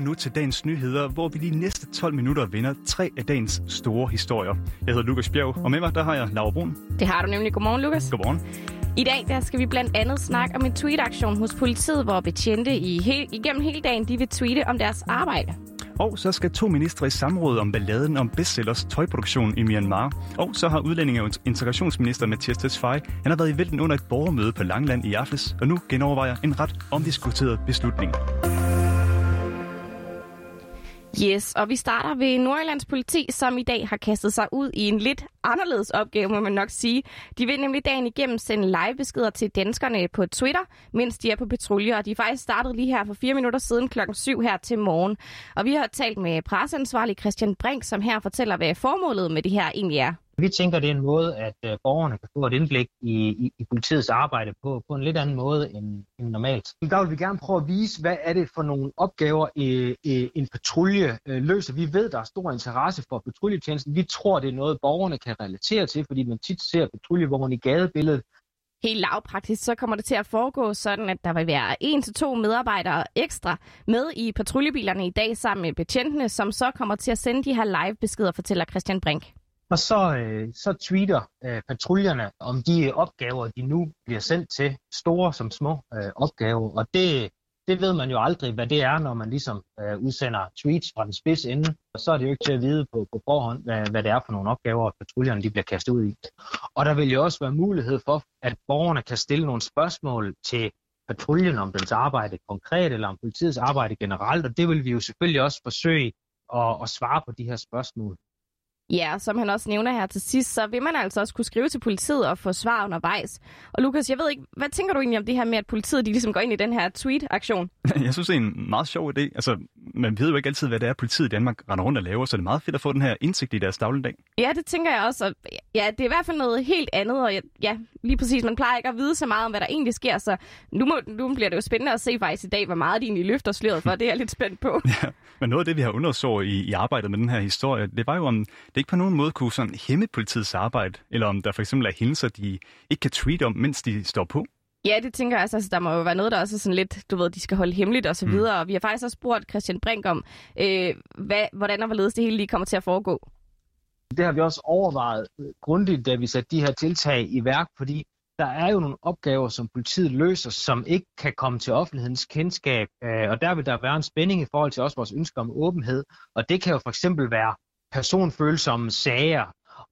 lytter nu til dagens nyheder, hvor vi de næste 12 minutter vinder tre af dagens store historier. Jeg hedder Lukas Bjerg, og med mig der har jeg Laura Brun. Det har du nemlig. Godmorgen, Lukas. Godmorgen. I dag der skal vi blandt andet snakke om en tweetaktion hos politiet, hvor betjente i he- igennem hele dagen de vil tweete om deres arbejde. Og så skal to ministre i samråd om balladen om bestsellers tøjproduktion i Myanmar. Og så har udlændinge- og integrationsminister Mathias Tesfaye, han har været i vælten under et borgermøde på Langland i aftes, og nu genovervejer en ret omdiskuteret beslutning. Yes, og vi starter ved Nordjyllands politi, som i dag har kastet sig ud i en lidt anderledes opgave, må man nok sige. De vil nemlig dagen igennem sende live-beskeder til danskerne på Twitter, mens de er på patrulje, og de er faktisk startet lige her for fire minutter siden klokken 7 her til morgen. Og vi har talt med presseansvarlig Christian Brink, som her fortæller, hvad formålet med det her egentlig er. Vi tænker, det er en måde, at øh, borgerne kan få et indblik i, i, i politiets arbejde på, på en lidt anden måde end, end normalt. Der vil vi gerne prøve at vise, hvad er det for nogle opgaver, øh, øh, en patrulje øh, løser. Vi ved, der er stor interesse for patruljetjenesten. Vi tror, det er noget, borgerne kan relatere til, fordi man tit ser patruljevognen i gadebilledet. Helt lavpraktisk, så kommer det til at foregå sådan, at der vil være en til to medarbejdere ekstra med i patruljebilerne i dag sammen med betjentene, som så kommer til at sende de her live-beskeder, fortæller Christian Brink. Og så, øh, så tweeter øh, patruljerne om de opgaver, de nu bliver sendt til, store som små øh, opgaver. Og det, det ved man jo aldrig, hvad det er, når man ligesom øh, udsender tweets fra den spids ende. Og så er det jo ikke til at vide på, på forhånd, hvad, hvad det er for nogle opgaver, patruljerne de bliver kastet ud i. Og der vil jo også være mulighed for, at borgerne kan stille nogle spørgsmål til patruljen om dens arbejde konkret, eller om politiets arbejde generelt. Og det vil vi jo selvfølgelig også forsøge at, at svare på de her spørgsmål. Ja, som han også nævner her til sidst, så vil man altså også kunne skrive til politiet og få svar undervejs. Og Lukas, jeg ved ikke, hvad tænker du egentlig om det her med, at politiet de ligesom går ind i den her tweet-aktion? Jeg synes, det er en meget sjov idé. Altså, man ved jo ikke altid, hvad det er, politiet i Danmark render rundt og laver, så det er meget fedt at få den her indsigt i deres dagligdag. Ja, det tænker jeg også. Og ja, det er i hvert fald noget helt andet, og ja, lige præcis, man plejer ikke at vide så meget om, hvad der egentlig sker, så nu, må, nu bliver det jo spændende at se faktisk i dag, hvor meget de egentlig løfter sløret for. Det er jeg lidt spændt på. Ja, men noget af det, vi har undersøgt i, i arbejdet med den her historie, det var jo, om det ikke på nogen måde kunne sådan hæmme politiets arbejde, eller om der for eksempel er hændelser, de ikke kan tweete om, mens de står på. Ja, det tænker jeg også. Altså, der må jo være noget, der også er sådan lidt, du ved, de skal holde hemmeligt og så Mm. videre. Og vi har faktisk også spurgt Christian Brink om, øh, hvad, hvordan og hvorledes det hele lige kommer til at foregå. Det har vi også overvejet grundigt, da vi satte de her tiltag i værk, fordi der er jo nogle opgaver, som politiet løser, som ikke kan komme til offentlighedens kendskab, øh, og der vil der være en spænding i forhold til også vores ønsker om åbenhed, og det kan jo for eksempel være personfølsomme sager,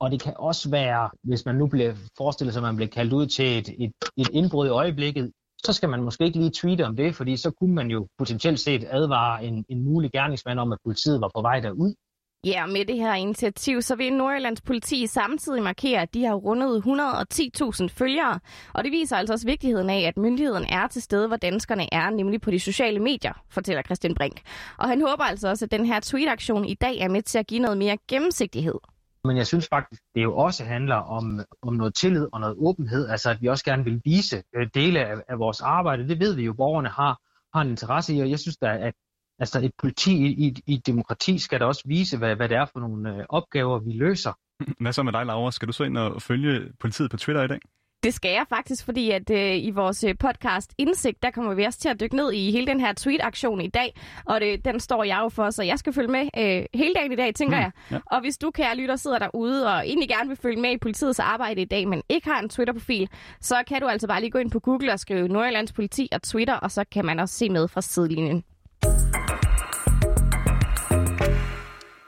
og det kan også være, hvis man nu bliver forestillet sig, at man bliver kaldt ud til et, et, et indbrud i øjeblikket, så skal man måske ikke lige tweete om det, fordi så kunne man jo potentielt set advare en, en mulig gerningsmand om, at politiet var på vej derud. Ja, og med det her initiativ, så vil Nordjyllands politi samtidig markere, at de har rundet 110.000 følgere. Og det viser altså også vigtigheden af, at myndigheden er til stede, hvor danskerne er, nemlig på de sociale medier, fortæller Christian Brink. Og han håber altså også, at den her tweetaktion i dag er med til at give noget mere gennemsigtighed. Men jeg synes faktisk, det jo også handler om, om noget tillid og noget åbenhed, altså at vi også gerne vil vise øh, dele af, af vores arbejde. Det ved vi jo, borgerne har, har en interesse i, og jeg synes da, at altså et politi i, i, i et demokrati skal da også vise, hvad, hvad det er for nogle øh, opgaver, vi løser. Hvad så med dig, Laura? Skal du så ind og følge politiet på Twitter i dag? Det skal jeg faktisk, fordi at øh, i vores øh, podcast Indsigt, der kommer vi også til at dykke ned i hele den her tweet-aktion i dag. Og det, den står jeg jo for, så jeg skal følge med øh, hele dagen i dag, tænker Mm, jeg. ja. Og hvis du, kære lytter, sidder derude og egentlig gerne vil følge med i politiets arbejde i dag, men ikke har en Twitter-profil, så kan du altså bare lige gå ind på Google og skrive Nordjyllands Politi og Twitter, og så kan man også se med fra sidelinjen.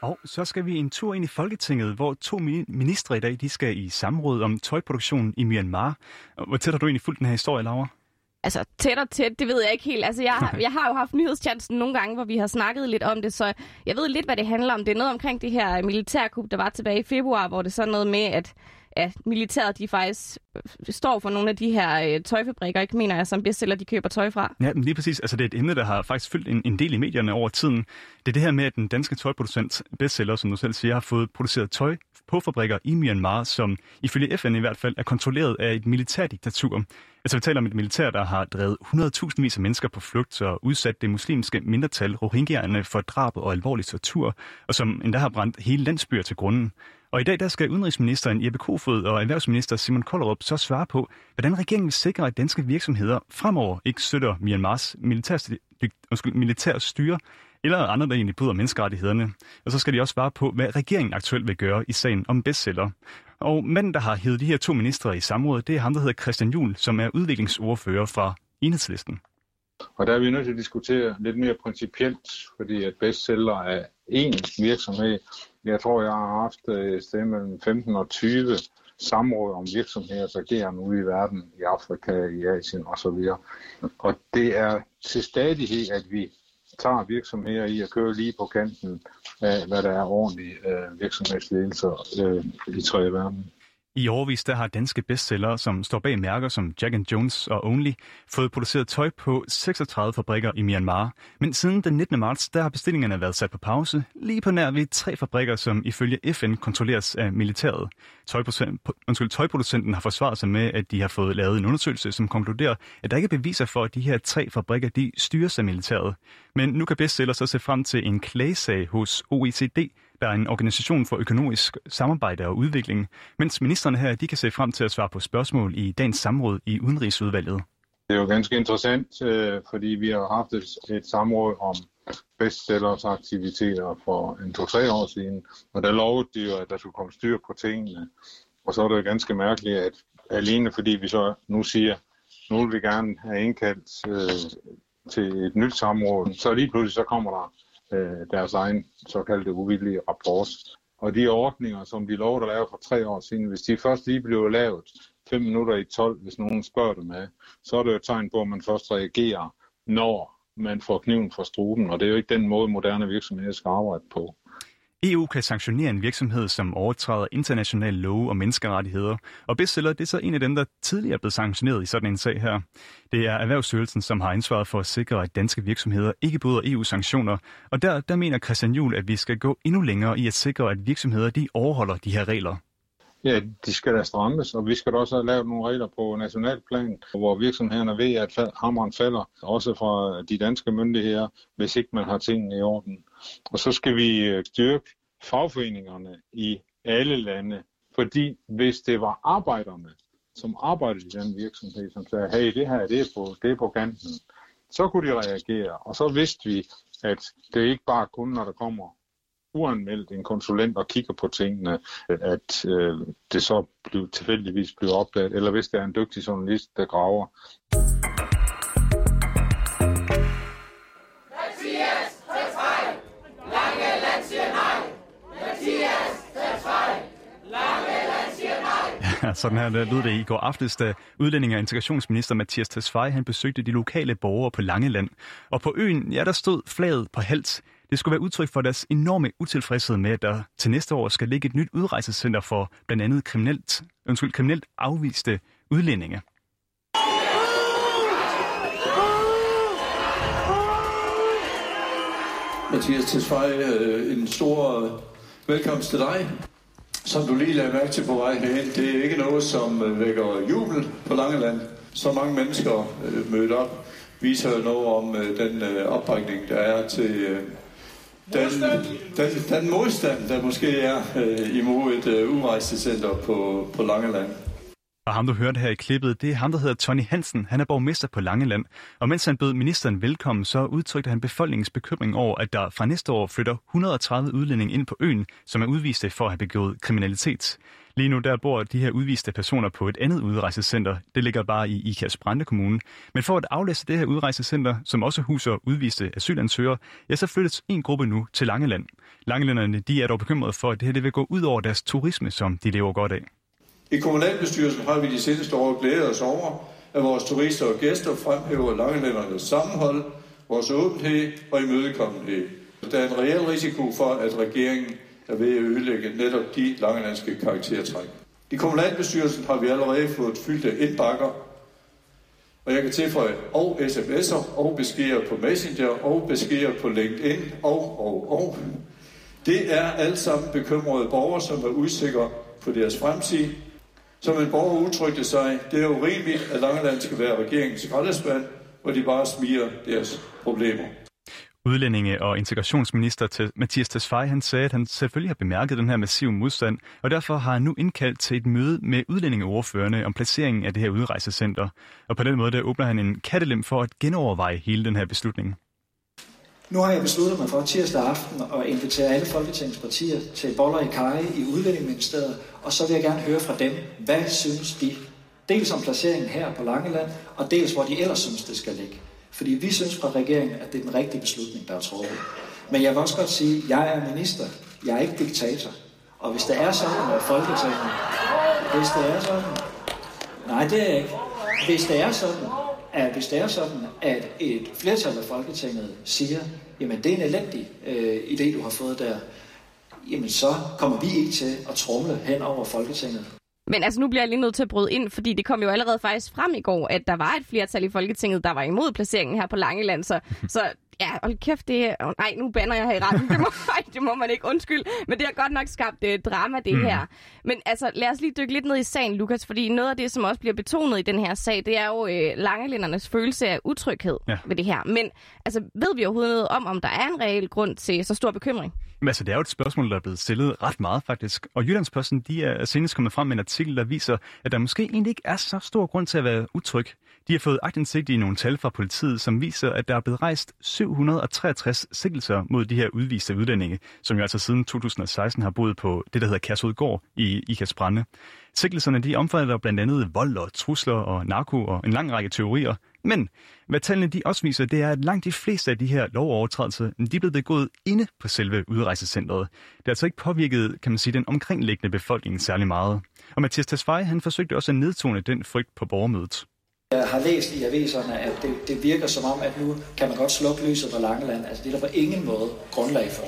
Og så skal vi en tur ind i Folketinget, hvor to mini- ministre i dag de skal i samråd om tøjproduktion i Myanmar. Hvor tæt har du egentlig fulgt den her historie, Laura? Altså tæt og tæt, det ved jeg ikke helt. Altså jeg, har- jeg har jo haft nyhedschancen nogle gange, hvor vi har snakket lidt om det, så jeg ved lidt, hvad det handler om. Det er noget omkring det her militærkup, der var tilbage i februar, hvor det er sådan noget med, at ja, militæret de faktisk øh, står for nogle af de her øh, tøjfabrikker, ikke mener jeg, som bestseller, de køber tøj fra. Ja, men lige præcis. Altså, det er et emne, der har faktisk fyldt en, en del i medierne over tiden. Det er det her med, at den danske tøjproducent bestseller, som du selv siger, har fået produceret tøj på fabrikker i Myanmar, som ifølge FN i hvert fald er kontrolleret af et militærdiktatur. Altså, vi taler om et militær, der har drevet 100.000 vis af mennesker på flugt og udsat det muslimske mindretal rohingyaerne for drab og alvorlig tortur, og som endda har brændt hele landsbyer til grunden. Og i dag der skal udenrigsministeren Jeppe Kofod og erhvervsminister Simon Kollerup så svare på, hvordan regeringen vil sikre, at danske virksomheder fremover ikke støtter Myanmars militærstyre, militær styre, eller andre, der egentlig bryder menneskerettighederne. Og så skal de også svare på, hvad regeringen aktuelt vil gøre i sagen om bestseller. Og manden, der har hævet de her to ministre i samrådet, det er ham, der hedder Christian Juhl, som er udviklingsordfører fra Enhedslisten. Og der er vi nødt til at diskutere lidt mere principielt, fordi at bestseller er én virksomhed. Jeg tror, jeg har haft øh, et sted mellem 15 og 20 samråd om virksomheders agerende ude i verden, i Afrika, i Asien osv. Og det er til stadighed, at vi tager virksomheder i at køre lige på kanten af, hvad der er ordentlig øh, virksomhedsledelse øh, i tredje verden. I årvis der har danske bestsellere, som står bag mærker som Jack and Jones og Only, fået produceret tøj på 36 fabrikker i Myanmar. Men siden den 19. marts, der har bestillingerne været sat på pause, lige på nær ved tre fabrikker, som ifølge FN kontrolleres af militæret. Undskyld, tøjproducenten har forsvaret sig med, at de har fået lavet en undersøgelse, som konkluderer, at der ikke er beviser for, at de her tre fabrikker de styres af militæret. Men nu kan bestseller så se frem til en klagesag hos OECD, der er en organisation for økonomisk samarbejde og udvikling, mens ministerne her de kan se frem til at svare på spørgsmål i dagens samråd i Udenrigsudvalget. Det er jo ganske interessant, øh, fordi vi har haft et, et samråd om bestsellers aktiviteter for en to-tre år siden, og der lovede de jo, at der skulle komme styr på tingene. Og så er det jo ganske mærkeligt, at alene fordi vi så nu siger, nu vil vi gerne have indkaldt øh, til et nyt samråd, så lige pludselig så kommer der øh, deres egen såkaldte uvillige rapport. Og de ordninger, som de lovede at lave for tre år siden, hvis de først lige blev lavet fem minutter i 12, hvis nogen spørger dem af, så er det jo et tegn på, at man først reagerer, når man får kniven fra struben, og det er jo ikke den måde, moderne virksomheder skal arbejde på. EU kan sanktionere en virksomhed, som overtræder internationale love og menneskerettigheder, og bestseller det er så en af dem, der tidligere er blevet sanktioneret i sådan en sag her. Det er Erhvervsstyrelsen, som har ansvaret for at sikre, at danske virksomheder ikke bryder EU-sanktioner, og der, der mener Christian Juhl, at vi skal gå endnu længere i at sikre, at virksomheder de overholder de her regler. Ja, de skal da strammes, og vi skal da også have lavet nogle regler på national plan, hvor virksomhederne ved, at hammeren falder, også fra de danske myndigheder, hvis ikke man har tingene i orden. Og så skal vi øh, styrke fagforeningerne i alle lande, fordi hvis det var arbejderne, som arbejdede i den virksomhed, som sagde, hey, det her det er, på, det er på kanten, så kunne de reagere. Og så vidste vi, at det ikke bare kun, når der kommer uanmeldt en konsulent og kigger på tingene, at øh, det så bliver, tilfældigvis bliver opdaget, eller hvis det er en dygtig journalist, der graver. Sådan her lød det i går aftes, da udlænding og integrationsminister Mathias Tesfaye han besøgte de lokale borgere på Langeland. Og på øen, ja, der stod flaget på hals. Det skulle være udtryk for deres enorme utilfredshed med, at der til næste år skal ligge et nyt udrejsecenter for blandt andet kriminelt, undskyld, kriminelt afviste udlændinge. Mathias Tesfaye, øh, en stor øh, velkomst til dig. Som du lige lagde mærke til på vej herhen, det er ikke noget, som øh, vækker jubel på Langeland. Så mange mennesker mødt op viser noget om den opbakning, der er til den, den, den modstand, der måske er øh, imod et øh, udrejsecenter på, på Langeland. Og ham, du hørte her i klippet, det er ham, der hedder Tony Hansen. Han er borgmester på Langeland. Og mens han bød ministeren velkommen, så udtrykte han befolkningens bekymring over, at der fra næste år flytter 130 udlændinge ind på øen, som er udviste for at have begået kriminalitet. Lige nu der bor de her udviste personer på et andet udrejsecenter. Det ligger bare i Ikast Brande Kommune. Men for at aflæse det her udrejsecenter, som også huser udviste asylansøgere, ja, så flyttes en gruppe nu til Langeland. Langelænderne de er dog bekymrede for, at det her det vil gå ud over deres turisme, som de lever godt af. I kommunalbestyrelsen har vi de seneste år glædet os over, at vores turister og gæster fremhæver langelændernes sammenhold, vores åbenhed og imødekommenhed. Der er en reel risiko for, at regeringen er ved at ødelægge netop de langelandske karaktertræk. I kommunalbestyrelsen har vi allerede fået fyldte indbakker, og jeg kan tilføje og sms'er, og beskeder på Messenger, og beskeder på LinkedIn, og, og, og. Det er alt sammen bekymrede borgere, som er usikre på deres fremtid. Som en borger udtrykte sig, det er urimeligt, at Langeland skal være regeringens skraldespand, hvor de bare smiger deres problemer. Udlændinge- og integrationsminister Mathias Tesfaye, han sagde, at han selvfølgelig har bemærket den her massive modstand, og derfor har han nu indkaldt til et møde med udlændingeordførende om placeringen af det her udrejsecenter. Og på den måde der åbner han en kattelem for at genoverveje hele den her beslutning. Nu har jeg besluttet mig for tirsdag aften at invitere alle Folketingets partier til boller i Kaje i Udlændingeministeriet, og så vil jeg gerne høre fra dem, hvad synes de? Dels om placeringen her på Langeland, og dels hvor de ellers synes, det skal ligge. Fordi vi synes fra regeringen, at det er den rigtige beslutning, der er truffet. Men jeg vil også godt sige, at jeg er minister. Jeg er ikke diktator. Og hvis det er sådan, at Folketinget... Hvis det er sådan... Nej, det er jeg ikke. Hvis det er sådan, at hvis det er sådan, at et flertal af Folketinget siger, jamen det er en elendig øh, idé, du har fået der, jamen så kommer vi ikke til at trumle hen over Folketinget. Men altså, nu bliver jeg lige nødt til at bryde ind, fordi det kom jo allerede faktisk frem i går, at der var et flertal i Folketinget, der var imod placeringen her på Langeland. Så, så ja, hold kæft, det oh, Nej, nu banner jeg her i retten. Det må, ej, det må man ikke, undskyld. Men det har godt nok skabt uh, drama, det mm. her. Men altså, lad os lige dykke lidt ned i sagen, Lukas, fordi noget af det, som også bliver betonet i den her sag, det er jo uh, langelændernes følelse af utryghed ja. ved det her. Men altså, ved vi overhovedet noget om, om der er en reel grund til så stor bekymring? Men altså, det er jo et spørgsmål, der er blevet stillet ret meget faktisk. Og Jyllandsposten, de er senest kommet frem med en artikel, der viser, at der måske egentlig ikke er så stor grund til at være utryg. De har fået agtindsigt i nogle tal fra politiet, som viser, at der er blevet rejst 763 sigtelser mod de her udviste udlændinge, som jo altså siden 2016 har boet på det, der hedder Kærsudgård i Ikast Brande. Sigtelserne de omfatter blandt andet vold og trusler og narko og en lang række teorier. Men hvad tallene de også viser, det er, at langt de fleste af de her lovovertrædelser, de er blevet begået inde på selve udrejsecentret. Det har altså ikke påvirket, kan man sige, den omkringliggende befolkning særlig meget. Og Mathias Tesfaye, han forsøgte også at nedtone den frygt på borgermødet. Jeg har læst i aviserne, at det, det virker som om, at nu kan man godt slukke lyset på Langeland. Altså det er der på ingen måde grundlag for.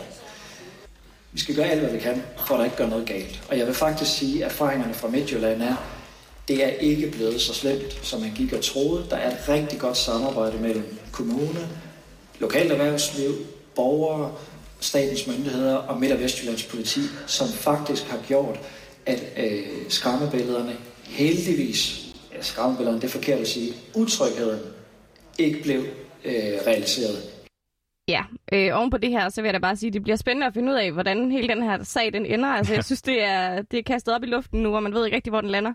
Vi skal gøre alt, hvad vi kan, for at der ikke gør noget galt. Og jeg vil faktisk sige, at erfaringerne fra Midtjylland er, det er ikke blevet så slemt, som man gik og troede. Der er et rigtig godt samarbejde mellem kommune, lokalt erhvervsliv, borgere, statens myndigheder og Midt- og Vestjyllands politi, som faktisk har gjort, at øh, skræmmebillederne heldigvis, ja, skræmmebillederne det er forkert at sige, utrygheden ikke blev øh, realiseret. Ja, øh, oven på det her, så vil jeg da bare sige, at det bliver spændende at finde ud af, hvordan hele den her sag den ender. Altså, jeg synes, det er, det er kastet op i luften nu, og man ved ikke rigtig, hvor den lander.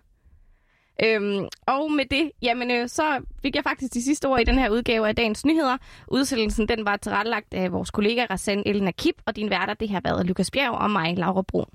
Øhm, og med det, jamen, øh, så fik jeg faktisk de sidste ord i den her udgave af Dagens Nyheder. Udsættelsen den var tilrettelagt af vores kollega Rassan Elena Kip, og din værter det har været Lukas Bjerg og mig, Laura Brun.